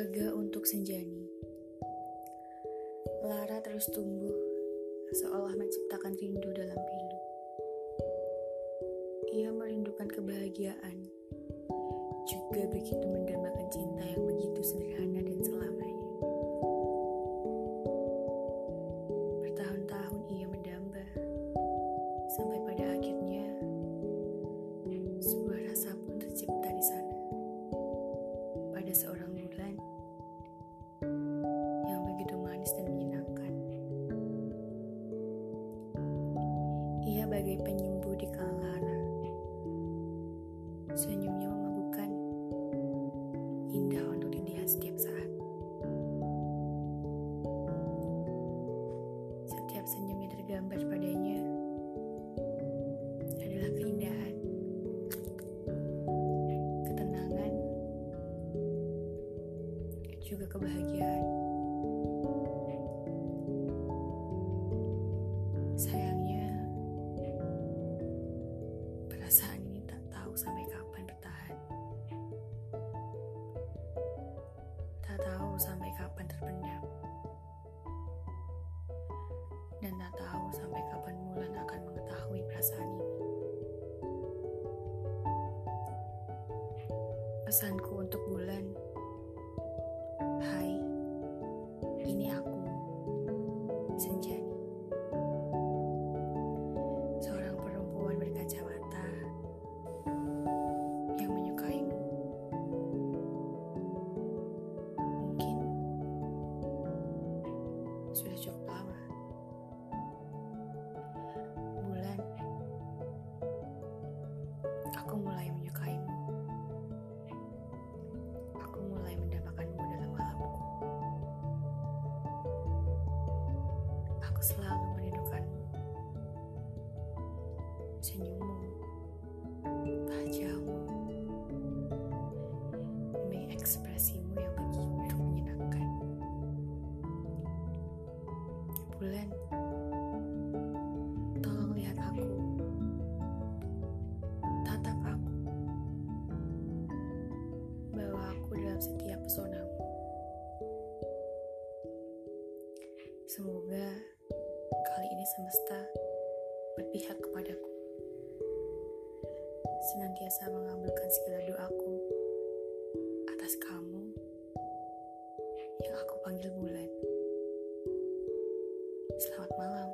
Raga untuk Senjani Lara terus tumbuh seolah menciptakan rindu dalam pilu. Ia merindukan kebahagiaan, juga begitu mendambakan cinta yang begitu Ia bagai penyembuh di kala lara. Senyumnya memabukkan, indah untuk dilihat setiap saat. Setiap senyum yang tergambar padanya adalah keindahan, ketenangan, juga kebahagiaan. Dan tak tahu sampai kapan Mulan akan mengetahui perasaan ini. Pesanku untuk Bulan, Aku selalu merindukanmu. Senyummu, wajahmu, demi ekspresimu yang begitu menyenangkan. Bulan, tolong lihat aku. Tatap aku. Bawa aku dalam setiap pesonamu. Semoga Kali ini semesta berpihak kepadaku. Senantiasa mengambilkan segala doaku atas kamu yang aku panggil bulan. Selamat malam.